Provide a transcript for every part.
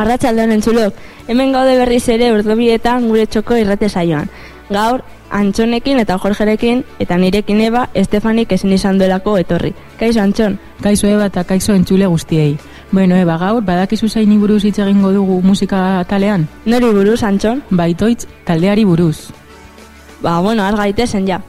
Arratsaldean entzulok, hemen gaude berriz ere urdubietan gure txoko irrate saioan. Gaur, Antxonekin eta Jorgerekin eta nirekin eba Estefanik ezin izan duelako etorri. Kaixo Antxon? Kaixo eba eta kaixo entzule guztiei. Bueno, eba gaur, badakizu zaini buruz hitz egingo dugu musika talean? Nori buruz, Antxon? Baitoitz, taldeari buruz. Ba, bueno, argaitezen ja.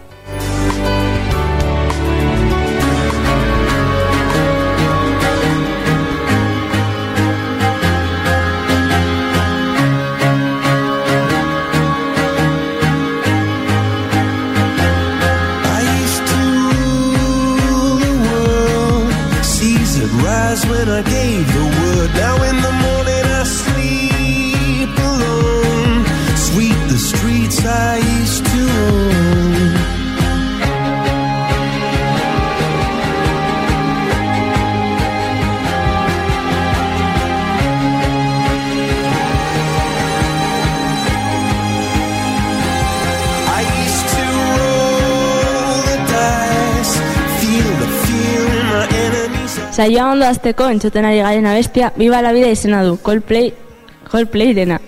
that I gave Saioa ondo azteko entzuten ari garen abestia Biba la vida izena du, Coldplay, Coldplay dena.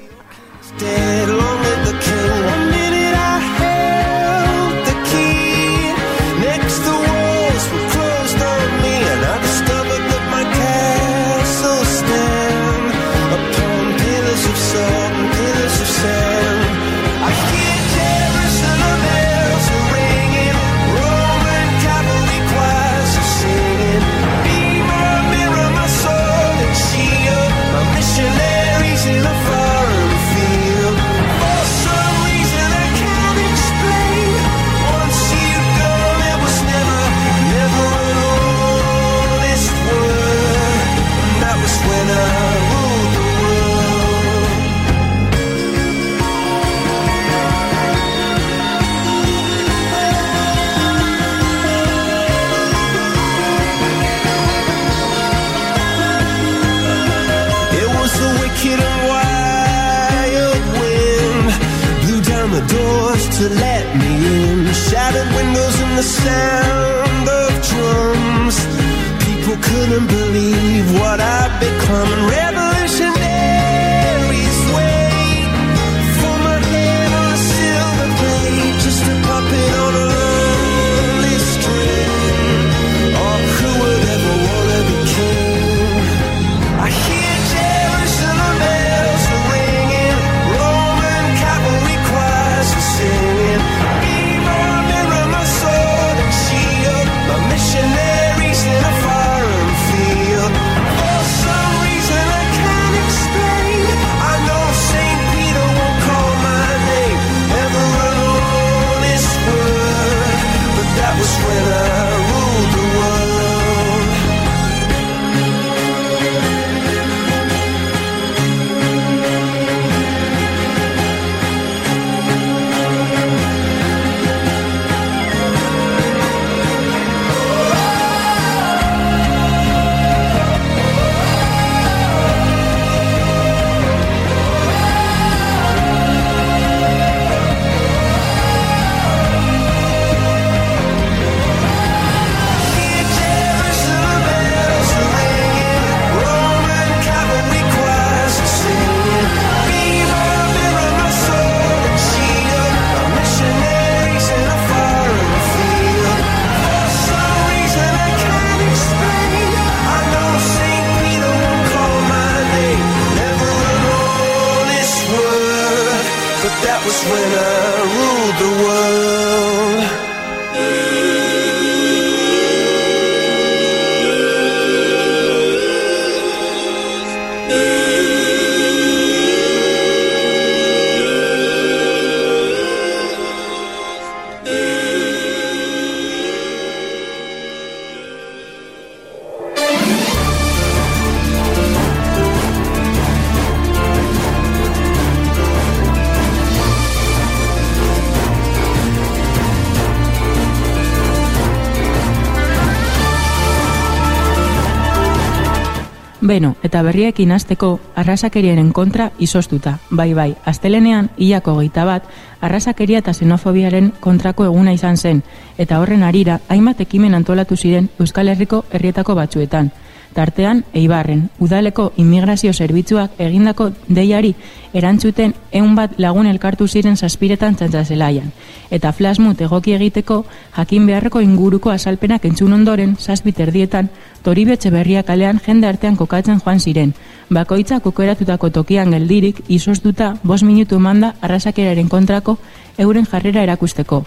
Beno, eta berriekin hasteko arrasakeriaren kontra izostuta. Bai, bai, astelenean, iako geita bat, arrasakeria eta xenofobiaren kontrako eguna izan zen, eta horren arira, hainbat ekimen antolatu ziren Euskal Herriko herrietako batzuetan. Tartean, Eibarren, udaleko immigrazio zerbitzuak egindako deiari erantzuten ehun bat lagun elkartu ziren zazpiretan txantzazelaian, eta flasmut egoki egiteko jakin beharreko inguruko azalpenak entzun ondoren zazpit erdietan toribetxe berria kalean jende artean kokatzen joan ziren, bakoitza kokeratutako tokian geldirik izoztuta bos minutu manda arrasakeraren kontrako euren jarrera erakusteko.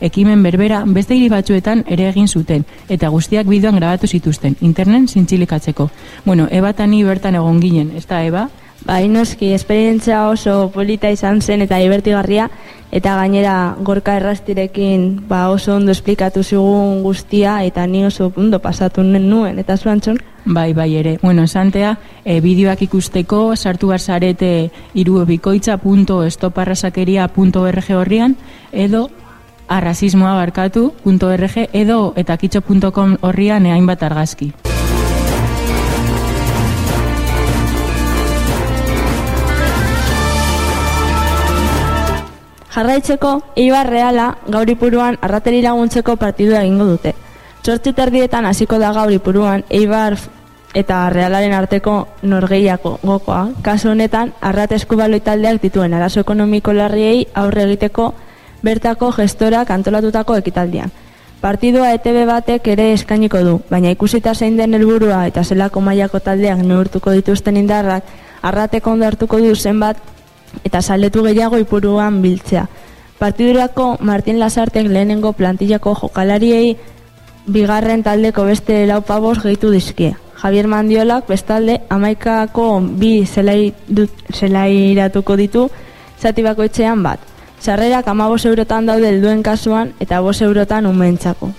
Ekimen berbera beste hiri batzuetan ere egin zuten, eta guztiak bideoan grabatu zituzten, internet zintzilikatzeko. Bueno, Eba eta ni bertan egon ginen, ez da, Eba? Bai, noski, esperientzia oso polita izan zen eta divertigarria, eta gainera gorka errastirekin ba, oso ondo esplikatu zigun guztia, eta ni oso ondo pasatu nuen, eta zuan txon? Bai, bai ere. Bueno, esantea, e, bideoak ikusteko, sartu barzarete iruebikoitza.estoparrasakeria.org horrian, edo arrasismoa barkatu.org edo eta kitxo.com horrian hainbat argazki. Jarraitzeko, Eibar Reala gaur ipuruan arrateri laguntzeko partidua egingo dute. Zortzi terdietan hasiko da gaur ipuruan Eibar eta Realaren arteko norgeiako gokoa. Kasu honetan, arrat eskubaloi taldeak dituen arazo ekonomiko larriei aurre egiteko bertako gestorak antolatutako ekitaldian. Partidua ETB batek ere eskainiko du, baina ikusita zein den helburua eta zelako mailako taldeak neurtuko dituzten indarrak, arrateko ondo hartuko du zenbat eta saletu gehiago ipuruan biltzea. Partidurako Martin Lasartek lehenengo plantillako jokalariei bigarren taldeko beste lau pabos gehitu dizkie. Javier Mandiolak bestalde amaikako bi zelai dut- zelairatuko ditu zati bakoitzean bat. Sarrerak amabos eurotan daude helduen kasuan eta bos eurotan umentzako.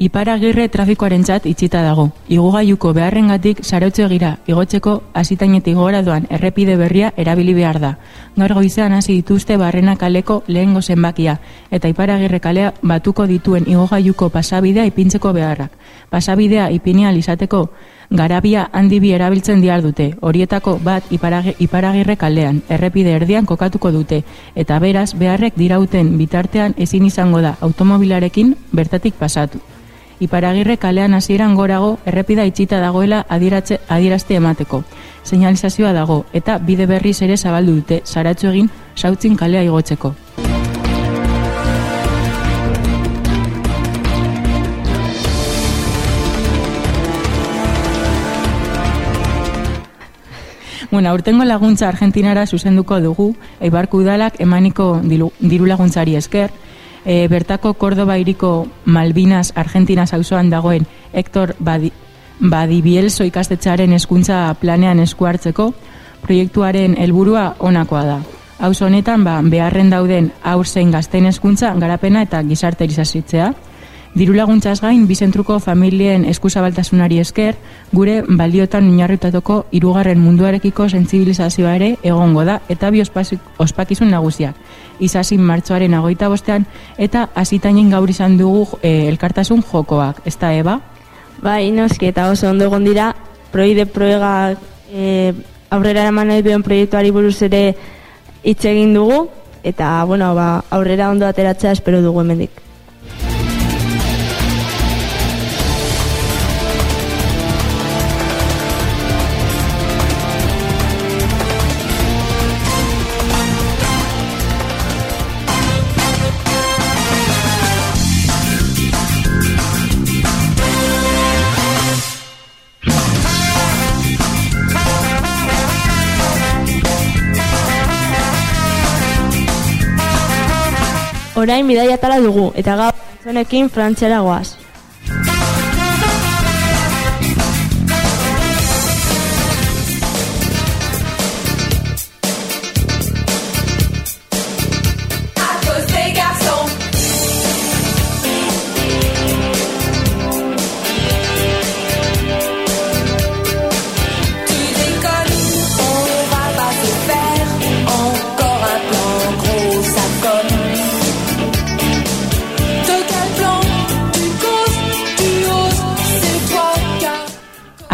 Iparagirre trafikoaren txat itxita dago. Igugaiuko beharrengatik sarautze gira igotzeko azitainetik gora doan errepide berria erabili behar da. Gaur goizean hasi dituzte barrena kaleko lehengo zenbakia eta Iparagirre kalea batuko dituen igogaiuko pasabidea ipintzeko beharrak. Pasabidea ipinial izateko garabia handi bi erabiltzen diar dute. Horietako bat Iparagi- Iparagirre kalean, errepide erdian kokatuko dute eta beraz beharrek dirauten bitartean ezin izango da automobilarekin bertatik pasatu. Iparagirre kalean hasieran gorago errepida itxita dagoela adieratze, adierazte emateko. Señalizazioa dago eta bide berriz ere zabaldu dute saratzu egin sautzin kalea igotzeko. Bueno, aurtengo laguntza Argentinara zuzenduko dugu, Eibarko udalak emaniko diru laguntzari esker, e, bertako Kordoba iriko Malvinas Argentinas auzoan dagoen Hector Badi, Badibielso ikastetxaren hezkuntza planean esku hartzeko, proiektuaren helburua honakoa da. Auzo honetan ba, beharren dauden aur zein gazten hezkuntza garapena eta gizarterizazitzea. Diru laguntzaz gain, bizentruko familien eskuzabaltasunari esker, gure baliotan oinarritutako hirugarren munduarekiko sentsibilizazioa ere egongo da eta bi ospakizun nagusiak. Izazin martxoaren agoita bostean eta azitainen gaur izan dugu eh, elkartasun jokoak. Ez da, Eba? Bai, noski, eta oso ondo egon dira, proide proega e, aurrera eraman nahi duen proiektuari buruz ere hitz egin dugu, eta, bueno, ba, aurrera ondo ateratzea espero dugu hemendik. Orain bidaia tala dugu, eta gaur zonekin frantziara goaz.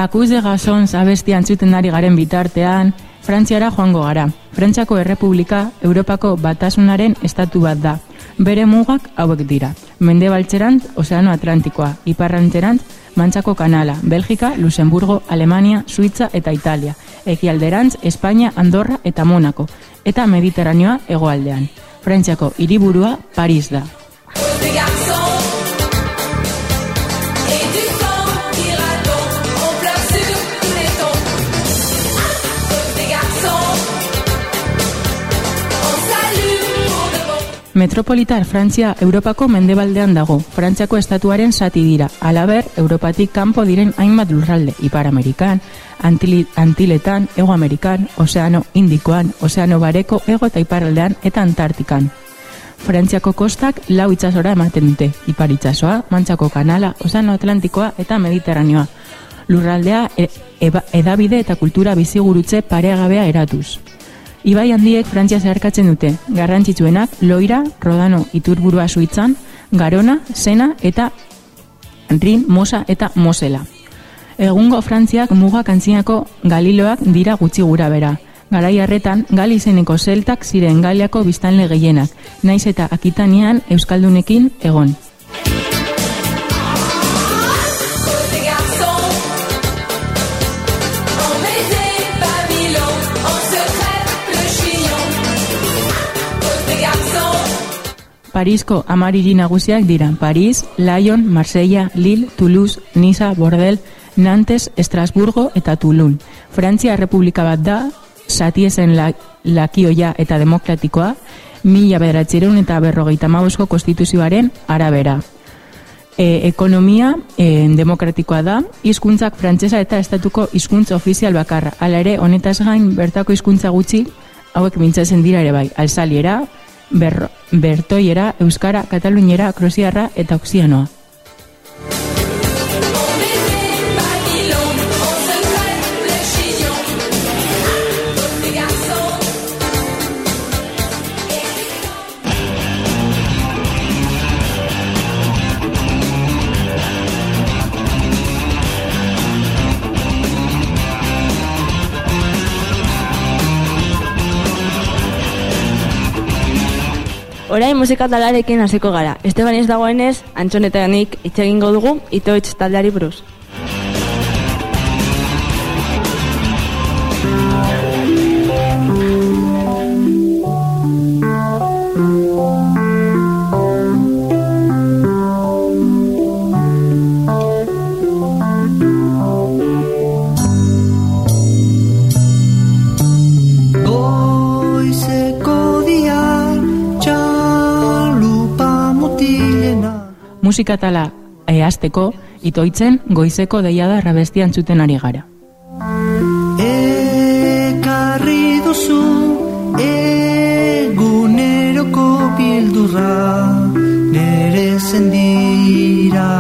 Akuz de Gasons abesti antzuten ari garen bitartean, Frantziara joango gara. Frantziako Errepublika Europako batasunaren estatu bat da. Bere mugak hauek dira. Mendebaltzerantz, Ozeano Atlantikoa, Iparrantzerantz, Mantzako Kanala, Belgika, Luxemburgo, Alemania, Suitza eta Italia. Ekialderantz, Espainia, Andorra eta Monako. Eta Mediterraneoa hegoaldean. Frantziako hiriburua Paris da. Metropolitar Frantzia Europako mendebaldean dago. Frantziako estatuaren zati dira. Alaber, Europatik kanpo diren hainbat lurralde. Ipar Amerikan, Antili, Antiletan, Ego Amerikan, Ozeano Indikoan, Ozeano Bareko, Ego eta Iparraldean eta Antartikan. Frantziako kostak lau itsasora ematen dute. Ipar itsasoa, Mantzako kanala, Ozeano Atlantikoa eta Mediterraneoa. Lurraldea e, eba- edabide eta kultura bizigurutze paregabea eratuz. Ibai handiek Frantzia zeharkatzen dute, garrantzitsuenak Loira, Rodano, Iturburua Suitzan, Garona, Sena eta Rin, Mosa eta Mosela. Egungo Frantziak mugak antzinako Galiloak dira gutxi gura bera. Garai harretan, Gal izeneko zeltak ziren Galiako biztanle gehienak, naiz eta akitanean Euskaldunekin egon. Parisko amariri nagusiak dira Paris, Lyon, Marsella, Lille, Toulouse, Niza, Bordel, Nantes, Estrasburgo eta Toulon. Frantzia Errepublika bat da, satiesen la, lakioia eta demokratikoa, mila bederatzireun eta berrogeita mauzko konstituzioaren arabera. E, ekonomia e, demokratikoa da, hizkuntzak frantsesa eta estatuko hizkuntza ofizial bakarra. Hala ere, honetaz gain bertako hizkuntza gutxi hauek mintzatzen dira ere bai. Alsaliera, berro, bertoiera, euskara, kataluniera, krosiarra eta oxianoa. Orain musika talarekin hasiko gara. Esteban ez dagoenez, antxonetanik hitz egingo dugu itoitz taldeari buruz. Musika tala ehazteko, itoitzen goizeko deiada rabestian zuten ari gara. Ekarri duzu eguneroko bildurra nere zendira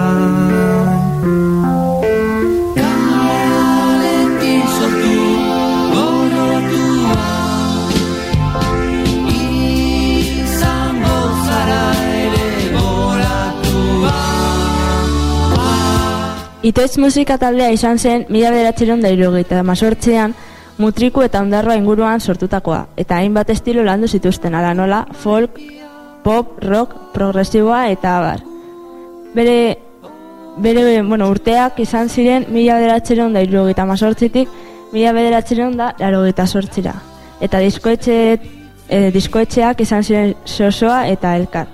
Itoitz musika taldea izan zen mila bederatzeron da irurogeita mazortzean mutriku eta ondarroa inguruan sortutakoa, eta hainbat estilo landu zituzten ala nola, folk, pop, rock, progresiboa eta abar. Bere, bere bueno, urteak izan ziren mila bederatzeron da irurogeita mazortzitik mila bederatzeron da larogeita sortzira. Eta diskoetxe, eh, diskoetxeak izan ziren sosoa eta elkar.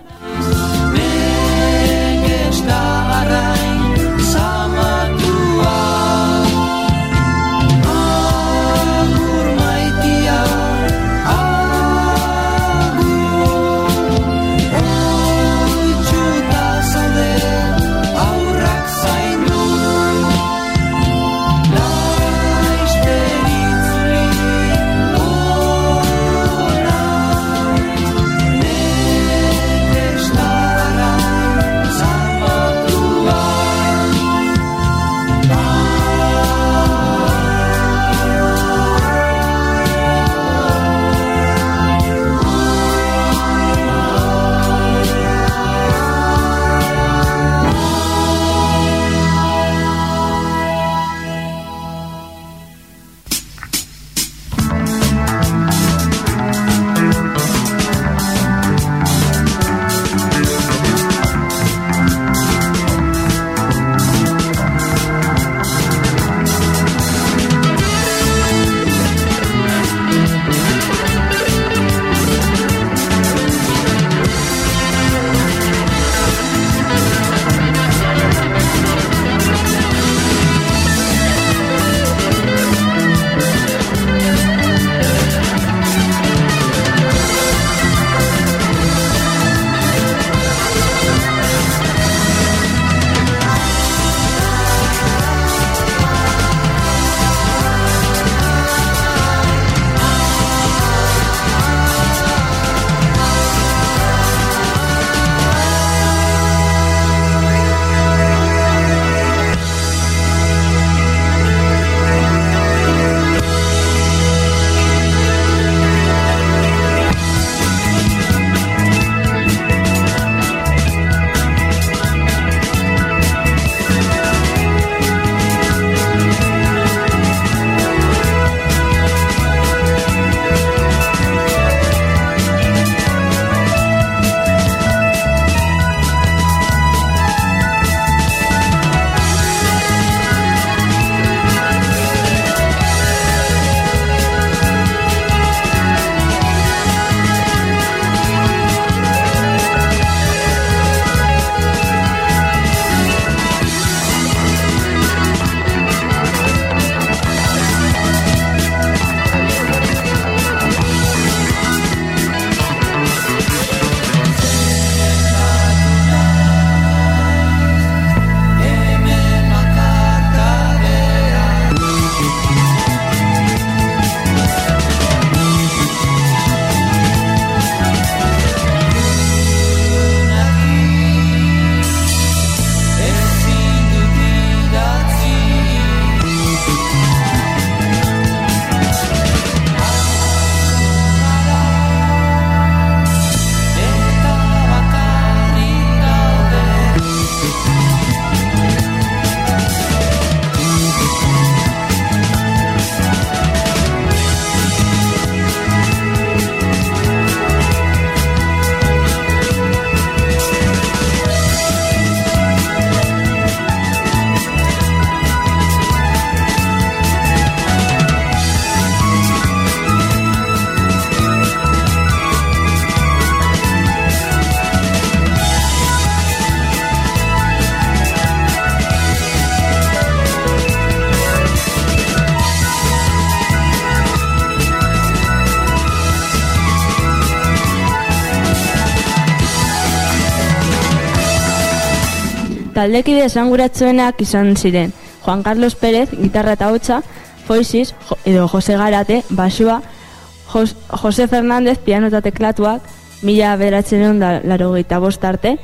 Taldekide esanguratsuenak izan ziren. Juan Carlos Pérez, gitarra eta hotza, Foisis, jo, edo Jose Garate, basua, Jos, Jose Fernández, piano eta teklatuak, mila bederatzen da larogeita bost arte,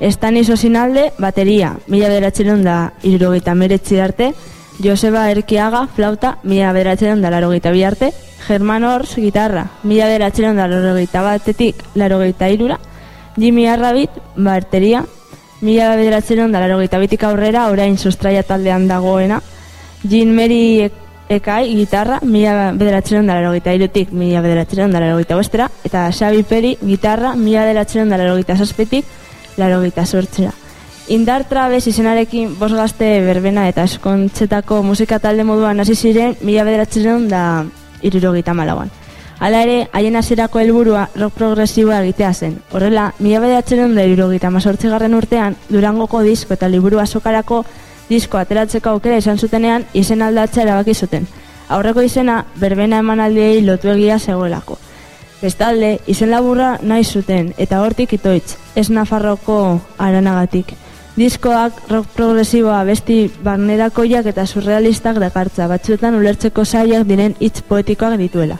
Estani Sosinalde, bateria, mila bederatzen da irurogeita meretzi arte, Joseba Erkiaga, flauta, mila bederatzen da larogeita bi arte, Germán Ors, gitarra, mila bederatzen da larogeita batetik larogeita irura, Jimmy Arrabit, bateria, mila bederatzen da larogeita bitik aurrera, orain sustraia taldean dagoena, Jean Mary Ek- Ekai, gitarra, mila bederatzen da larogeita irutik, mila bederatzen da larogeita bostera, eta Xabi Peri, gitarra, mila bederatzen da larogeita zazpitik, larogeita sortzera. Indar Trabes izenarekin bost gazte berbena eta eskontzetako musika talde moduan hasi ziren mila bederatzen da irurogeita malauan. Hala ere, haien hasierako helburua rock progresiboa egitea zen. Horrela, mila bederatzen da irurogeita garren urtean, Durangoko disko eta liburu azokarako disko ateratzeko aukera izan zutenean izen aldatzea erabaki zuten. Aurreko izena, berbena emanaldiei lotu egia zegoelako. Bestalde, izen laburra nahi zuten, eta hortik itoitz, ez Nafarroko aranagatik. Diskoak rock progresiboa besti barnerakoiak eta surrealistak dakartza, batzuetan ulertzeko zailak diren hitz poetikoak dituela.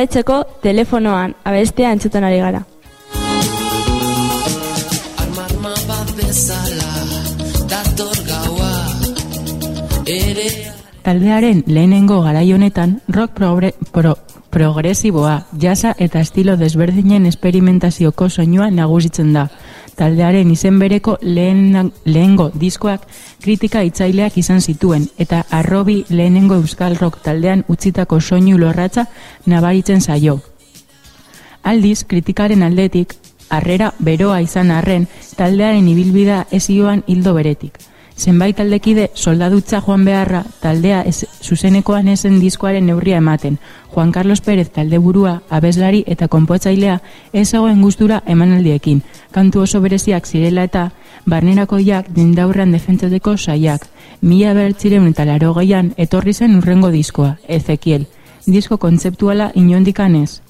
Jarraitzeko telefonoan abestea entzuten ari gara. Armarma bat bezala dator gaua ere Taldearen lehenengo garai honetan rock progre, pro, progresiboa, jasa eta estilo desberdinen esperimentazioko soinua nagusitzen da. Taldearen izen bereko lehen, lehengo diskoak kritika itzaileak izan zituen eta arrobi lehenengo euskal rock taldean utzitako soinu lorratza nabaritzen zaio. Aldiz, kritikaren aldetik, harrera beroa izan arren, taldearen ibilbida ez hildo beretik. Zenbait taldekide soldadutza joan beharra taldea ez, zuzenekoan esen diskoaren neurria ematen. Juan Carlos Pérez taldeburua, abeslari eta konpotzailea ez zegoen gustura emanaldiekin. Kantu oso bereziak zirela eta barnerakoiak dindaurran defentzateko saiak. Mila bertzireun eta laro etorri zen urrengo diskoa, Ezekiel. Disko kontzeptuala inondikanez,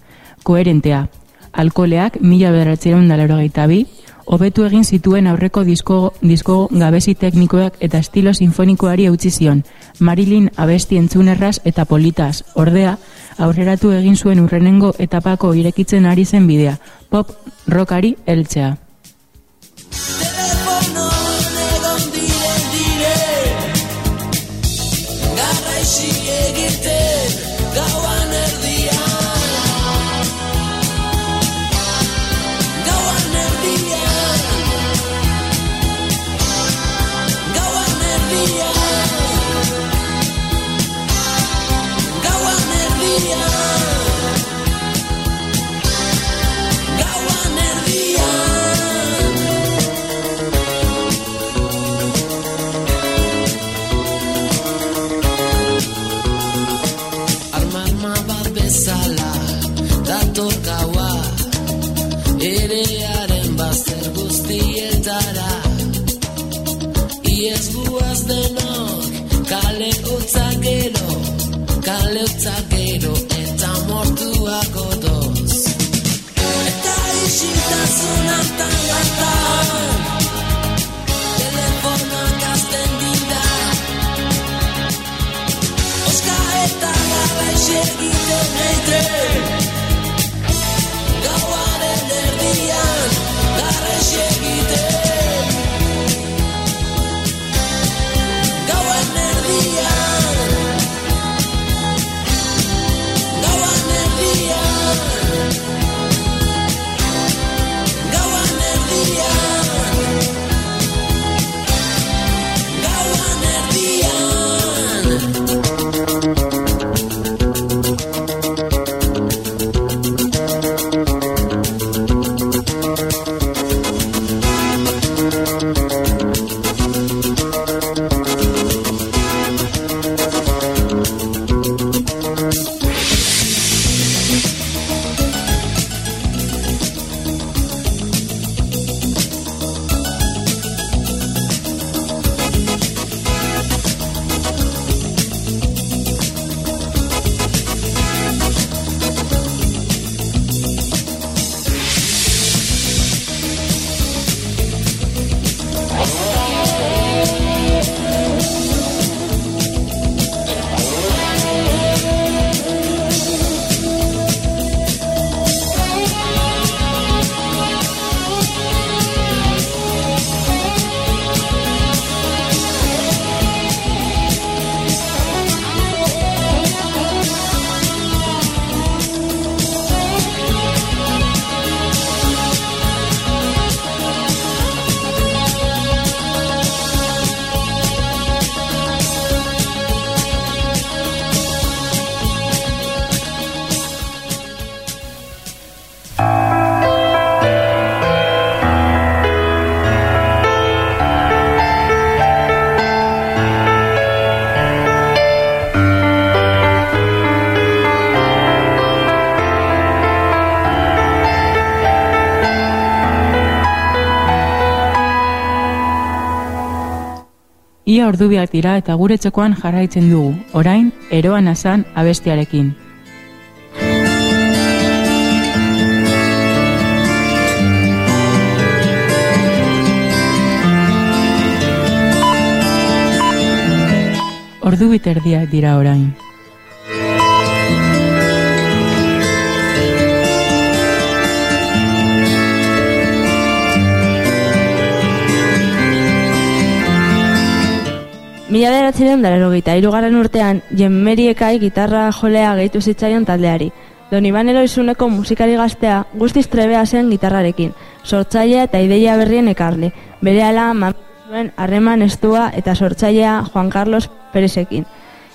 koherentea. Alkoleak mila bederatzeron dalero bi, hobetu egin zituen aurreko disko, disko gabezi teknikoak eta estilo sinfonikoari eutzi zion. Marilyn abesti entzunerraz eta politaz. Ordea, aurreratu egin zuen urrenengo etapako irekitzen ari zen bidea. Pop rockari heltzea. Erearen bazter guztietara. Iez guaz denok kale utza gero Kale utza Ia ordubiak dira eta gure txokoan jarraitzen dugu. Orain, eroan asan abestiarekin. Ordu biterdiak dira orain. Mila beratzen dara irugarren urtean, Jenmeriekai gitarra jolea gehitu zitzaion taldeari. Don Iban Eloizuneko musikari gaztea guztiz trebea zen gitarrarekin, sortzailea eta ideia berrien ekarle. Bere ala zuen harreman estua eta sortzailea Juan Carlos Perezekin.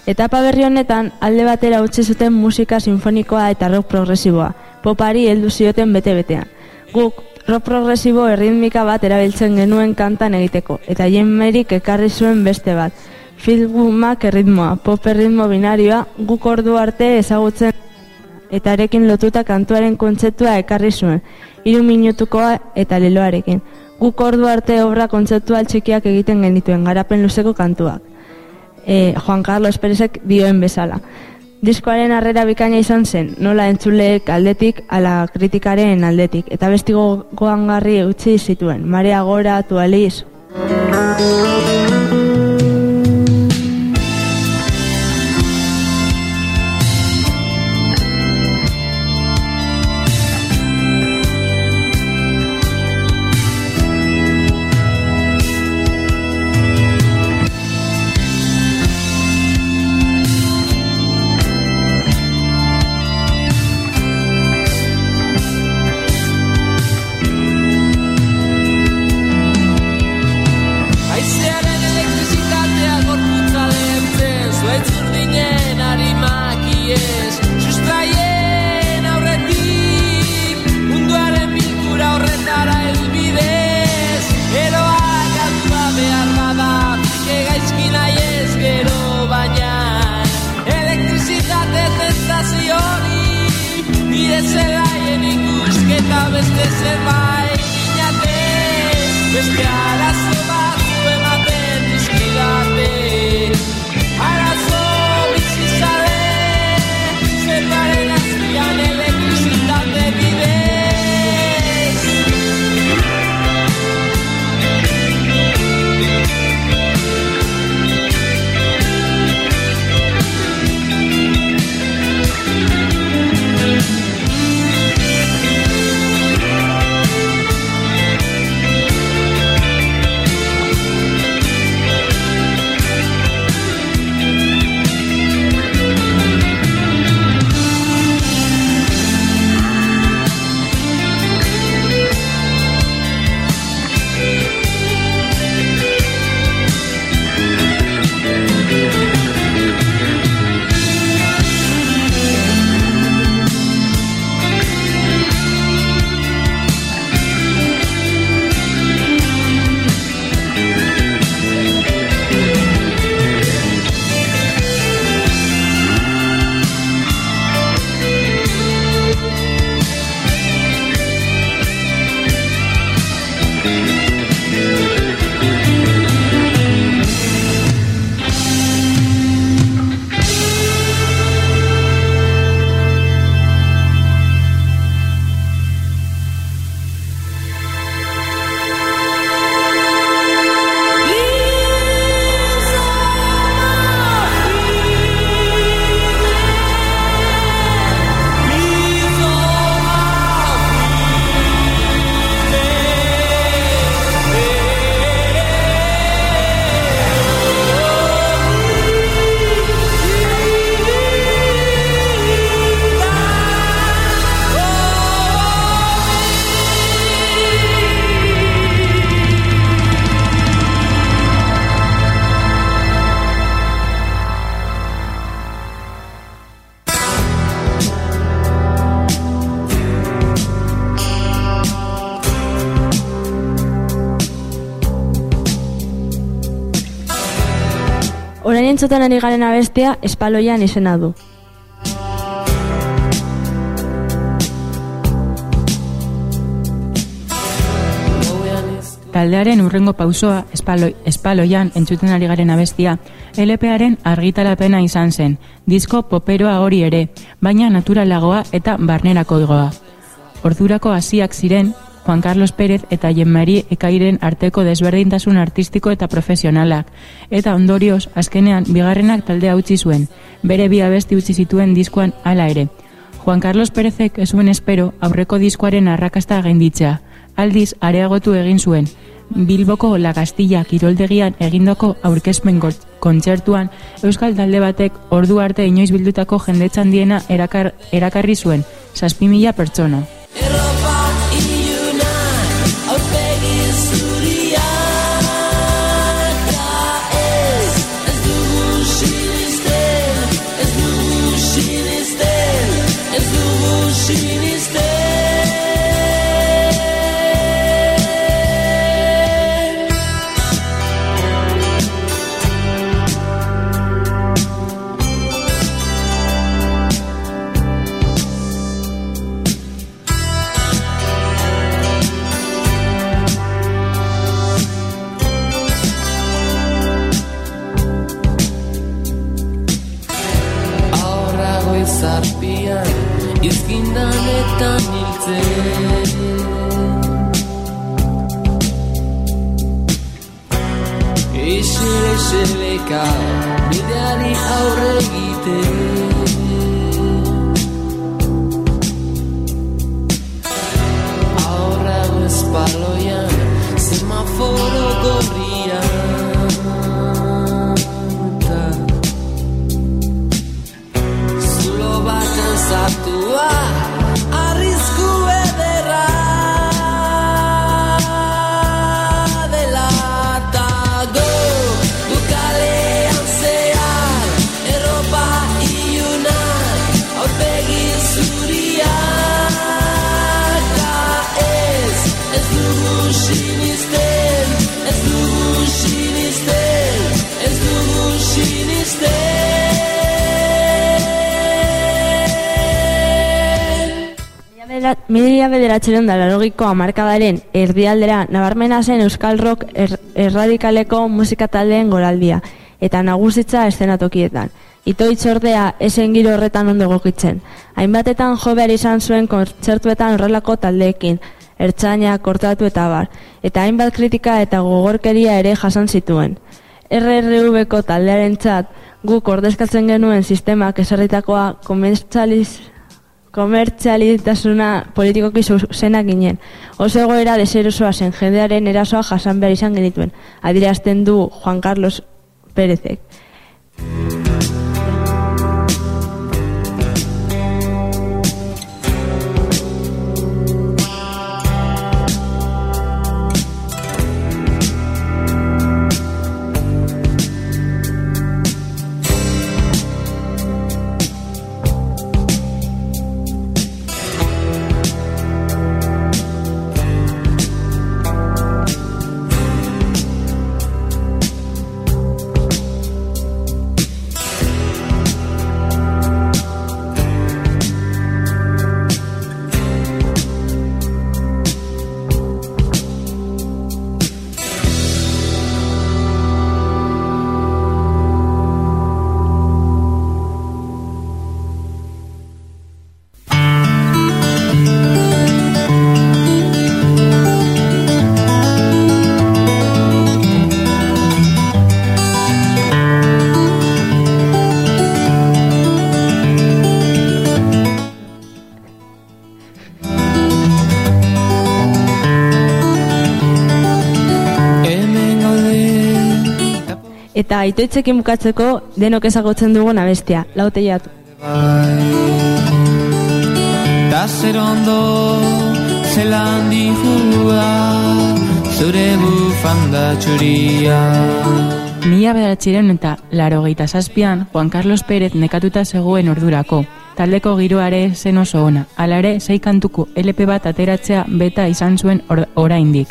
Etapa berri honetan alde batera utzi zuten musika sinfonikoa eta rock progresiboa, popari heldu zioten bete-betean. Guk rock progresibo erritmika bat erabiltzen genuen kantan egiteko, eta Jenmerik ekarri zuen beste bat. Filgumak erritmoa, pop erritmo binarioa, guk ordu arte ezagutzen eta arekin lotuta kantuaren kontzeptua ekarri zuen, hiru minutukoa eta leloarekin. Guk ordu arte obra kontzeptual txikiak egiten genituen garapen luzeko kantuak. E, Juan Carlos Perezek dioen bezala. Diskoaren harrera bikaina izan zen, nola entzuleek aldetik ala kritikaren aldetik, eta bestigo goangarri utzi zituen, Marea Gora, Tualiz. Entzuten ari garen abestia espaloian izena du. Taldearen urrengo pausoa espalo, espaloian entzuten ari garen abestia, LParen argitarapena izan zen, disko poperoa hori ere, baina naturalagoa eta barnerako igoa. Ordurako hasiak ziren, Juan Carlos Pérez eta Jean-Marie Ekairen arteko desberdintasun artistiko eta profesionalak, eta ondorioz, azkenean, bigarrenak taldea utzi zuen, bere bi abesti utzi zituen diskoan hala ere. Juan Carlos Pérezek ez zuen espero aurreko diskoaren arrakasta gainditzea, aldiz areagotu egin zuen, Bilboko La Castilla kiroldegian egindako aurkezpen kontzertuan Euskal talde batek ordu arte inoiz bildutako jendetzan diena erakar, erakarri zuen, zazpi mila pertsona. Isile-isilikar, bideari aurre egitea Mila bederatzeron da larogiko amarkadaren erdialdera nabarmena zen Euskal Rock er, erradikaleko musika taldeen goraldia eta nagusitza eszenatokietan. Ito itzordea esen giro horretan ondo gokitzen. Hainbatetan jo behar izan zuen kontzertuetan horrelako taldeekin, ertzaina, kortatu eta bar, eta hainbat kritika eta gogorkeria ere jasan zituen. RRV-ko taldearen txat, guk ordezkatzen genuen sistemak esarritakoa komertzializ, komertzialitasuna politikoki zuzena ginen. Oso egoera deserosoa zen jendearen erasoa jasan behar izan genituen. Adirazten du Juan Carlos Pérezek. Itoitzekin bukatzeko denok ezagutzen dugun abestia, laute jatu. bai Da zer ondo zelan dihua Zure bufanda txuria Mila bederatziren eta laro zazpian Juan Carlos Pérez nekatuta zegoen ordurako. Taldeko giroare zen oso ona. Hala ere, sei kantuko LP bat ateratzea beta izan zuen or oraindik.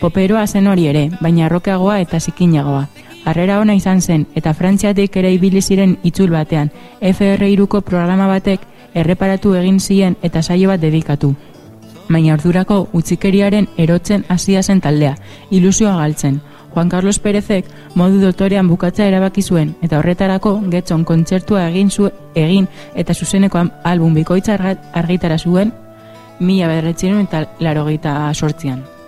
Poperoa zen hori ere, baina rokeagoa eta zikinagoa. Harrera ona izan zen, eta Frantziatik ere ibili ziren itzul batean, FR3ko programa batek erreparatu egin zien eta saio bat dedikatu. Baina ordurako utzikeriaren erotzen hasia zen taldea, ilusioa galtzen. Juan Carlos Pérezek modu dotorean bukatza erabaki zuen eta horretarako getxon kontzertua egin zu egin eta zuzeneko album bikoitza argitara zuen mila bederatziren eta larogeita sortzian.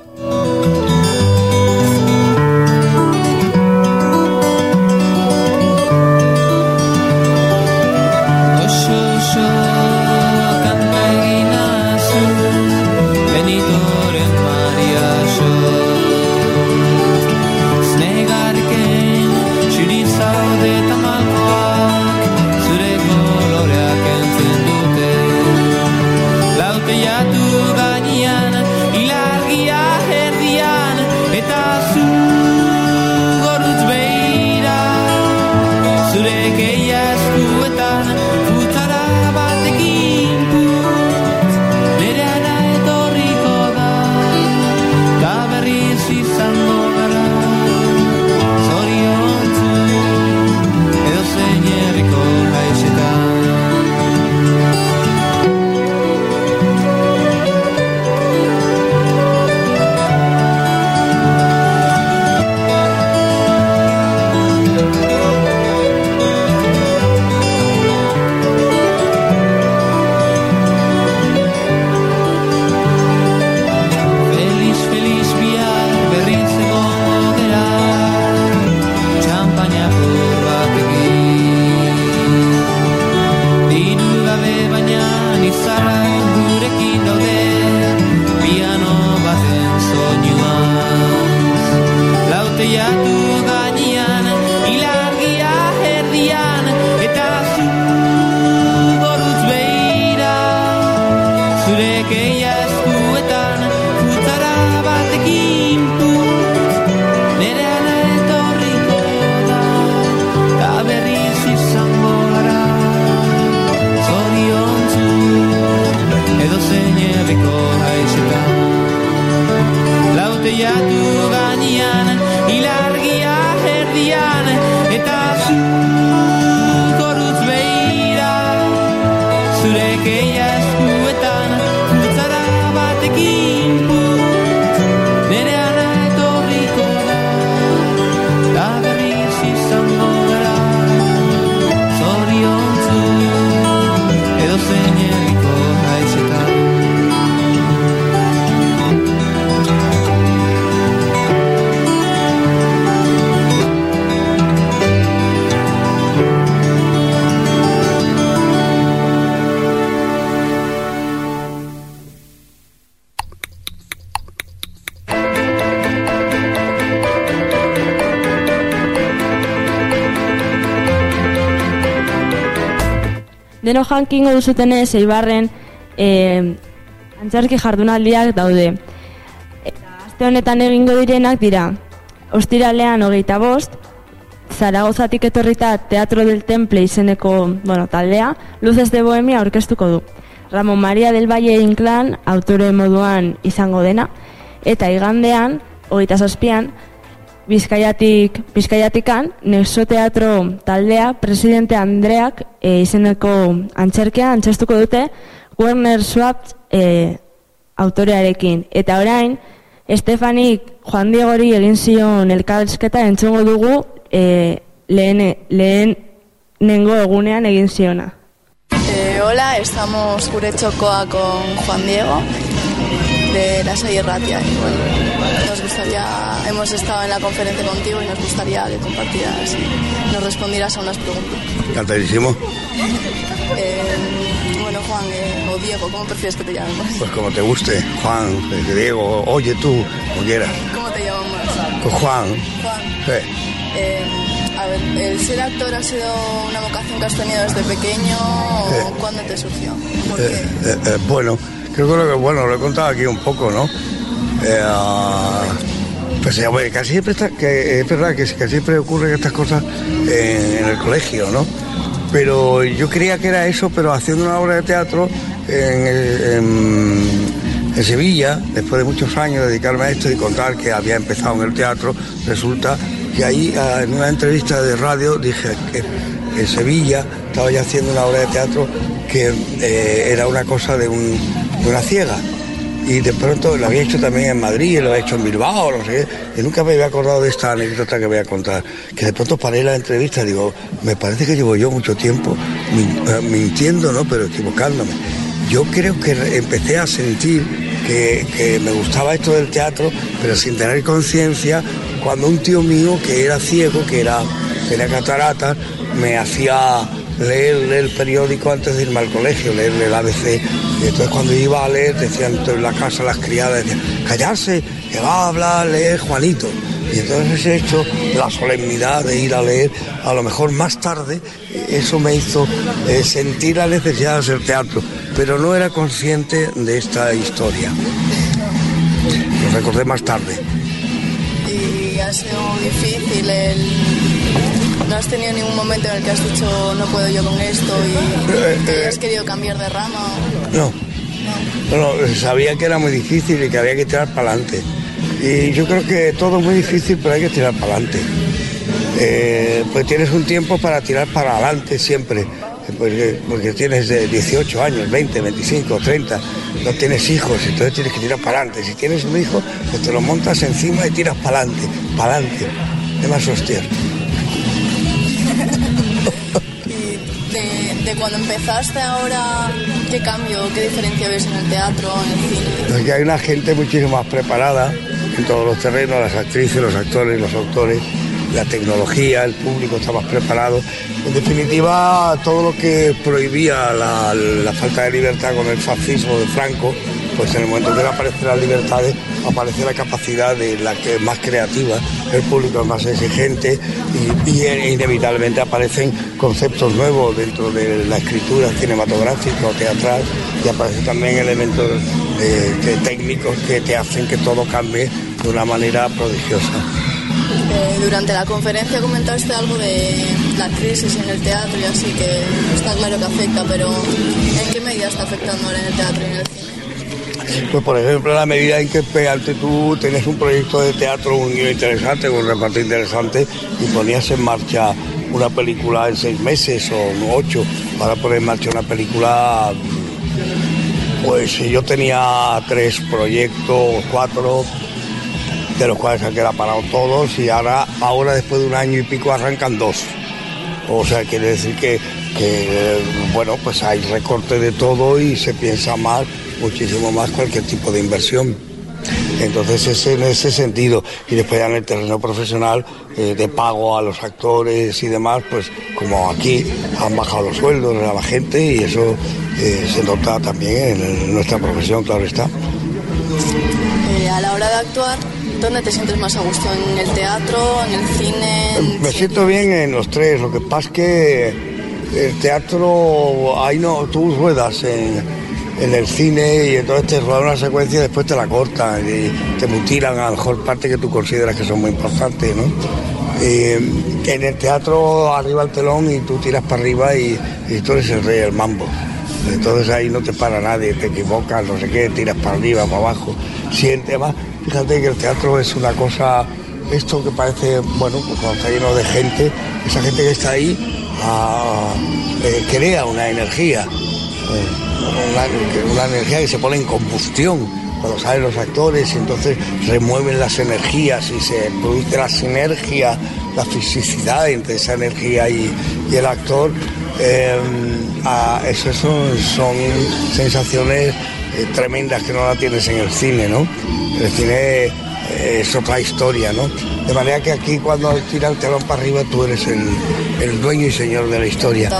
Deno jankingo duzutenez, eibarren e, antzerki jardunaldiak daude. Eta aste honetan egingo direnak dira, ostiralean hogeita bost, Zaragozatik etorrita Teatro del Temple izeneko bueno, taldea, Luces de Bohemia aurkeztuko du. Ramon Maria del Valle Inclán autore moduan izango dena, eta igandean, hogeita zazpian, Bizkaiatik, Bizkaiatikan, Nexo Teatro taldea, presidente Andreak e, izeneko antzerkia antzertuko dute, Werner Schwab e, autorearekin. Eta orain, Estefanik Juan Diegori egin zion elkarrizketa entzungo dugu e, lehen, lehen nengo egunean egin ziona. Eh, hola, estamos Cure Chocoa con Juan Diego de la Salle Ratia. Bueno, gustaría, hemos estado en la conferencia contigo y nos gustaría que compartieras y nos respondieras a unas preguntas. Encantadísimo. Eh, bueno, Juan eh, o Diego, ¿cómo prefieres que te llamemos? Pues como te guste, Juan, eh, Diego, oye tú, como quieras. ¿Cómo te llamamos? Pues Juan, Juan. sí. Eh, a ver, ¿el ser actor ha sido una vocación que has tenido desde pequeño o cuándo te surgió? ¿Por qué? Bueno, creo que lo que bueno lo he contado aquí un poco, ¿no? Eh, pues eh, bueno, casi siempre está, que es verdad que casi siempre ocurren estas cosas en, el colegio, ¿no? Pero yo creía que era eso, pero haciendo una obra de teatro en, en- Sevilla, después de muchos años dedicarme a esto y contar que había empezado en el teatro, resulta que ahí ah, en una entrevista de radio dije que en Sevilla estaba ya haciendo una obra de teatro que eh, era una cosa de una ciega. Y de pronto lo había hecho también en Madrid, lo había hecho en Bilbao, no sé. Y nunca me había acordado de esta anécdota que voy a contar. Que de pronto paré la entrevista digo, me parece que llevo yo mucho tiempo eh, mintiendo, ¿no? Pero equivocándome. Yo creo que empecé a sentir que, que me gustaba esto del teatro, pero sin tener conciencia, cuando un tío mío que era ciego, que era, tenía cataratas, me hacía leer el periódico antes de irme al colegio, leer el ABC. Y entonces cuando iba a leer, decían en la casa las criadas, decían, callarse, que va a hablar, leer Juanito. Y entonces he hecho la solemnidad de ir a leer, a lo mejor más tarde, eso me hizo eh, sentir la necesidad de hacer teatro, pero no era consciente de esta historia. Lo recordé más tarde. y ha sido difícil el... No has tenido ningún momento en el que has dicho no puedo yo con esto y que hayas querido cambiar de rama. No, no, no, sabía que era muy difícil y que había que tirar para adelante. Y yo creo que todo es muy difícil, pero hay que tirar para adelante. Eh, pues tienes un tiempo para tirar para adelante siempre, porque, porque tienes de 18 años, 20, 25, 30, no tienes hijos, entonces tienes que tirar para adelante. Si tienes un hijo, pues te lo montas encima y tiras para adelante, para adelante. Es más hostia. Cuando empezaste ahora, ¿qué cambio, qué diferencia ves en el teatro, en el cine? Porque hay una gente muchísimo más preparada en todos los terrenos, las actrices, los actores, los autores, la tecnología, el público está más preparado. En definitiva, todo lo que prohibía la falta de libertad con el fascismo de Franco, pues en el momento que aparecen las libertades, aparece la capacidad de la que es más creativa, el público es más exigente y, eh, inevitablemente aparecen conceptos nuevos dentro de la escritura cinematográfica o teatral y aparecen también elementos técnicos que te hacen que todo cambie de una manera prodigiosa. Eh, durante la conferencia comentaste algo de la crisis en el teatro y así, que está claro que afecta, pero ¿en qué medida está afectando ahora en el teatro y en el cine? Pues por ejemplo, la medida en que pe- antes tú tenías un proyecto de teatro un interesante, un reparto interesante, y ponías en marcha una película en seis meses o ocho, para poner en marcha una película, pues yo tenía tres proyectos, cuatro, de los cuales han quedado parados todos, y ahora, ahora después de un año y pico arrancan dos. O sea, quiere decir que, que, bueno, pues hay recorte de todo y se piensa más, muchísimo más cualquier tipo de inversión. Entonces es en ese sentido. Y después ya en el terreno profesional, eh, de pago a los actores y demás, pues como aquí han bajado los sueldos a la gente y eso eh, se nota también en, nuestra profesión, claro está. Eh, a la hora de actuar, ¿dónde te sientes más a gusto? ¿En el teatro, en el cine? en Me siento bien en los tres, lo que pasa es que el teatro, ahí no, tú ruedas en, en el cine y entonces te ruedan una secuencia y después te la cortan y te mutilan a lo mejor parte que tú consideras que son muy importantes, ¿no? Eh, en el teatro arriba el telón y tú tiras para arriba y, y tú eres el rey del mambo. Entonces ahí no te para nadie, te equivocas, no sé qué, tiras para arriba, para abajo. Siente más. Fíjate que el teatro es una cosa, esto que parece, bueno, pues cuando está lleno de gente, esa gente que está ahí ah, eh, crea una energía, eh, una, energía que se pone en combustión cuando salen los actores y entonces remueven las energías y se produce la sinergia, la fisicidad entre esa energía y, y el actor. Eh, son, son sensaciones eh, tremendas que no la tienes en el cine, ¿no? El cine es otra historia, ¿no? De manera que aquí cuando tira el telón para arriba tú eres el, el dueño y señor de la historia.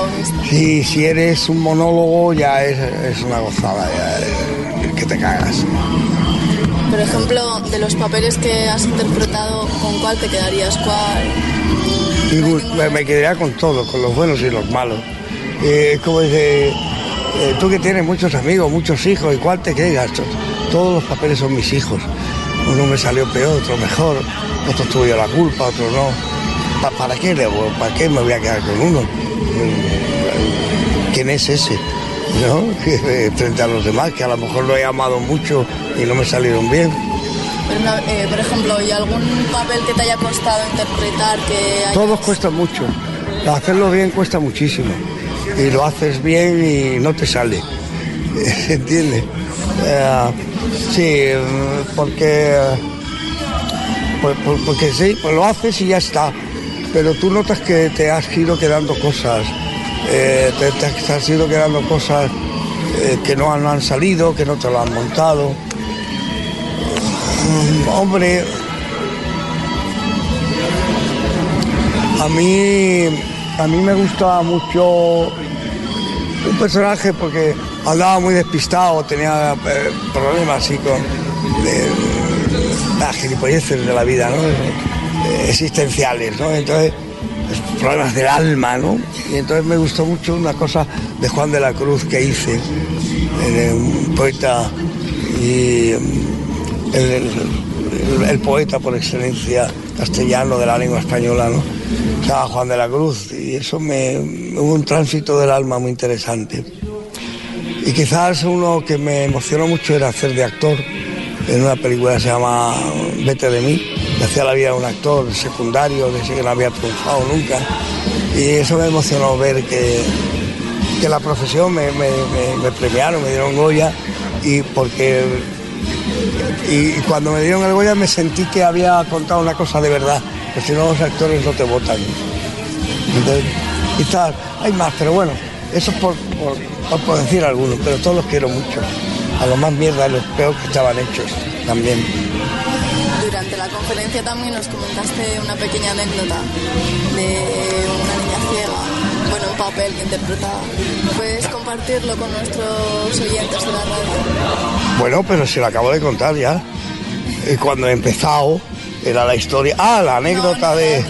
Sí, si eres un monólogo ya es, es una gozada, ya, eh, que te cagas. Por ejemplo, de los papeles que has interpretado, ¿con cuál te quedarías? ¿Cuál? Me, me quedaría con todo, con los buenos y los malos. Eh, como dice, eh, tú que tienes muchos amigos, muchos hijos, ¿y cuál te quedas? To- Todos los papeles son mis hijos. Uno me salió peor, otro mejor, otro tuvo yo la culpa, otro no. Pa- ¿Para qué, ¿Para qué me voy a quedar con uno? Eh, ¿Quién es ese? ¿No? Eh, Frente a los demás, que a lo mejor lo he amado mucho y no me salieron bien. Una- eh, por ejemplo, ¿y algún papel que te haya costado interpretar que hayas- Todos cuesta mucho. Hacerlo bien cuesta muchísimo. Y lo haces bien y no te sale. ¿Se entiende? Eh, sí, porque, pues, pues- porque sí, pues lo haces y ya está. Pero tú notas que te has ido quedando cosas. eh, te, has ido quedando cosas eh, que no han, han salido, que no te lo han montado. Mm, hombre, A mí, a mí me gustaba mucho un personaje porque andaba muy despistado, tenía eh, problemas así con las gilipolleces de la vida, ¿no? Existenciales, ¿no? Entonces, pues, problemas del alma, ¿no? Y entonces me gustó mucho una cosa de Juan de la Cruz que hice, un poeta y el, poeta por excelencia castellano de la lengua española, ¿no? Llama Juan de la Cruz y eso me hubo un tránsito del alma muy interesante. Y quizás uno que me emocionó mucho era hacer de actor en una película que se llama Vete de mí, que hacía la vida de un actor secundario, de ese que no había triunfado nunca. Y eso me emocionó ver que, que la profesión me, me- me- premiaron, me dieron Goya, y porque y cuando me dieron el Goya me sentí que había contado una cosa de verdad, que si no los actores no te votan. Entonces, quizás hay más, pero bueno, eso es por, por, por- por decir algunos, pero todos los quiero mucho. A los más mierda y los peor que estaban hechos también. Durante la conferencia también nos comentaste una pequeña anécdota de una niña ciega. bueno, un papel que interpretaba. ¿Puedes compartirlo con nuestros oyentes de la radio? Bueno, pero se lo acabo de contar ya. Cuando he empezado, era la historia. Ah, la anécdota de.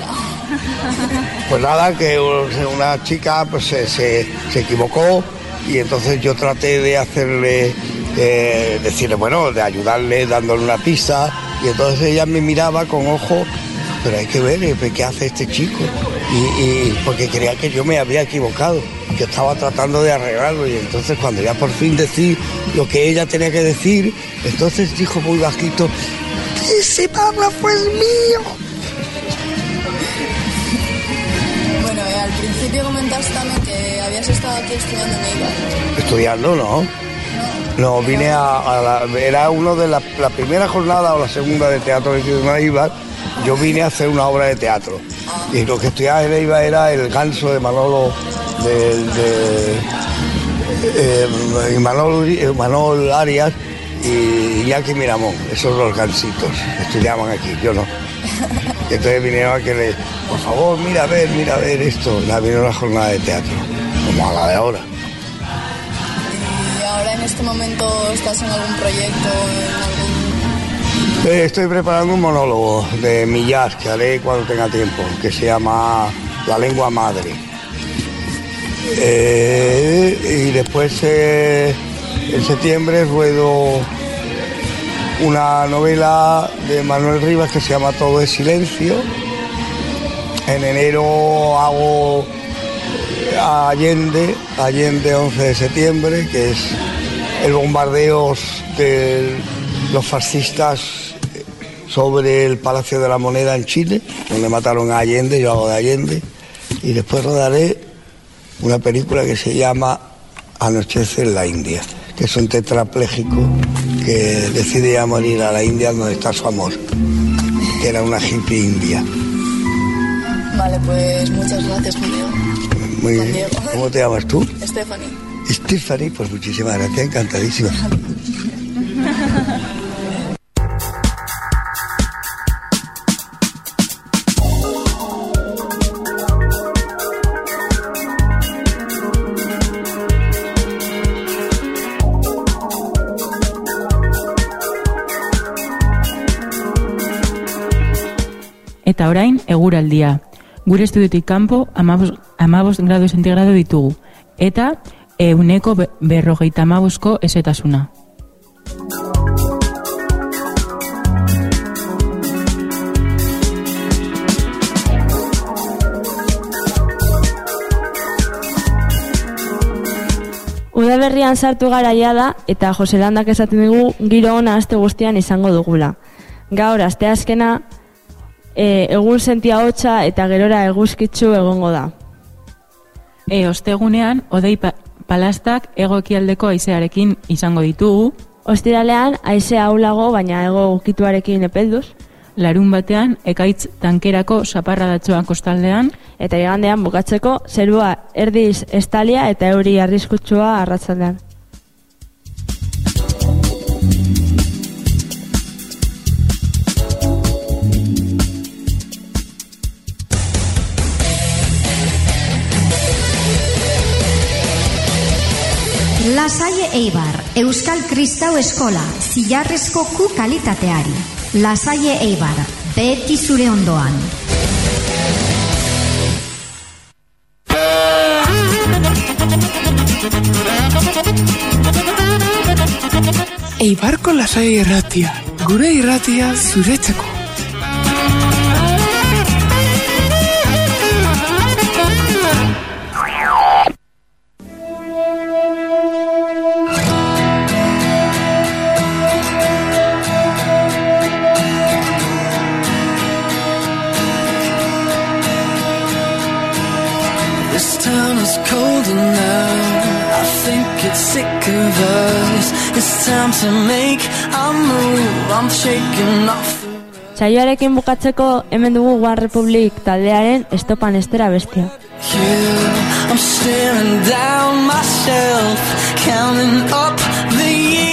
Pues nada, que una chica pues, se, se- se equivocó y entonces yo traté de hacerle, eh, decirle, bueno, de ayudarle dándole una pista y entonces ella me miraba con ojo, pero hay que ver eh, qué hace este chico. Y, porque creía que yo me había equivocado, que estaba tratando de arreglarlo y entonces cuando ya por fin decí lo que ella tenía que decir, entonces dijo muy bajito, ese párrafo es mío. Principio comentaste también que habías estado aquí estudiando en. Estudiando, ¿no? No, vine a, a la, era uno de la, la primera jornada o la segunda de teatro en Eibar. Yo vine a hacer una obra de teatro. Y lo que estudiaba en Eibar era el ganso de Manolo, del- de, eh, Manol, eh, Manol Arias y Iñaki Miramón. Esos los gansitos estudiaban aquí, yo no. Y entonces vinieron a que le, por favor, mira a ver, mira a ver esto. La vino una jornada de teatro, como a la de ahora. ¿Y ahora en este momento estás en algún proyecto, en algún... Eh, Estoy preparando un monólogo de Millar que haré cuando tenga tiempo, que se llama La lengua madre. Eh, y después eh, en septiembre ruedo una novela de Manuel Rivas que se llama Todo es silencio. En enero hago Allende, Allende 11 de septiembre, que es el bombardeo de los fascistas sobre el Palacio de la Moneda en Chile, donde mataron a Allende, yo hago de Allende, y después rodaré una película que se llama Anochece en la India, que es un tetrapléjico que decide a morir a la India donde está su amor, que era una hippie india. Vale, pues muchas gracias, Diego. Muy bien. Diego. ¿Cómo te llamas tú? Stephanie. Stephanie, pues muchísimas gracias, encantadísima. orain, eguraldia. Gure estudiotik kanpo, amabos gradu sentigrado ditugu. Eta, euneko be- berrogeita amabuzko esetasuna. Udaberrian sartu garaia da eta Jose Landak esaten digu giro ona aste guztian izango dugula. Gaur asteazkena e, egun sentia hotza eta gerora eguzkitzu egongo da. E, ostegunean, odei pa palastak ego ekialdeko aizearekin izango ditugu, Ostiralean haize ahulago baina ego ukituarekin epelduz larun batean, ekaitz tankerako saparradatxoan kostaldean, eta igandean bukatzeko zerua erdiz estalia eta euri arriskutsua arratzaldean. Lasaie Eibar, Euskal Kristau Eskola, zilarrezko ku kalitateari. Lasaie Eibar, beti zure ondoan. Eibarko lasai irratia, gure irratia zuretzeko. It's sick of us. It's time to make a move. I'm shaking off. Saioarekin bukatzeko hemen dugu One Republic taldearen estopan estera bestia. I'm staring down myself, counting up the years.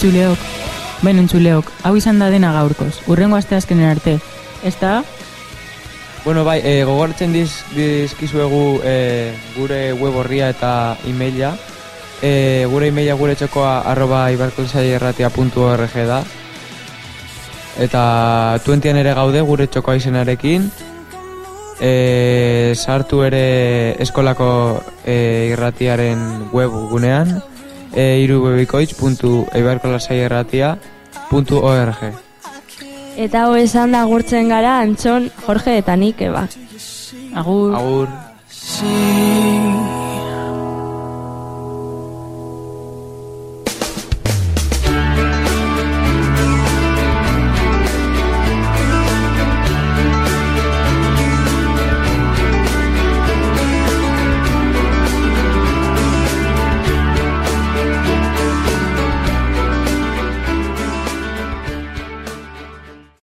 Entzuleok, ben entzuleok, hau izan da dena gaurkoz, urrengo asteazkenen arte. Ez da? Bueno, bai, e, gogoratzen diz, dizkizuegu e, gure web horria eta emaila. E, gure emaila gure txokoa arroba ibarkonsaierratia.org da. Eta tuentian ere gaude gure txokoa izenarekin. E, sartu ere eskolako e, irratiaren web gunean. E, irubebikoitz.eibarkolasaierratia.org Eta hau esan da gurtzen gara Antxon, Jorge eta nik eba. Agur. Agur.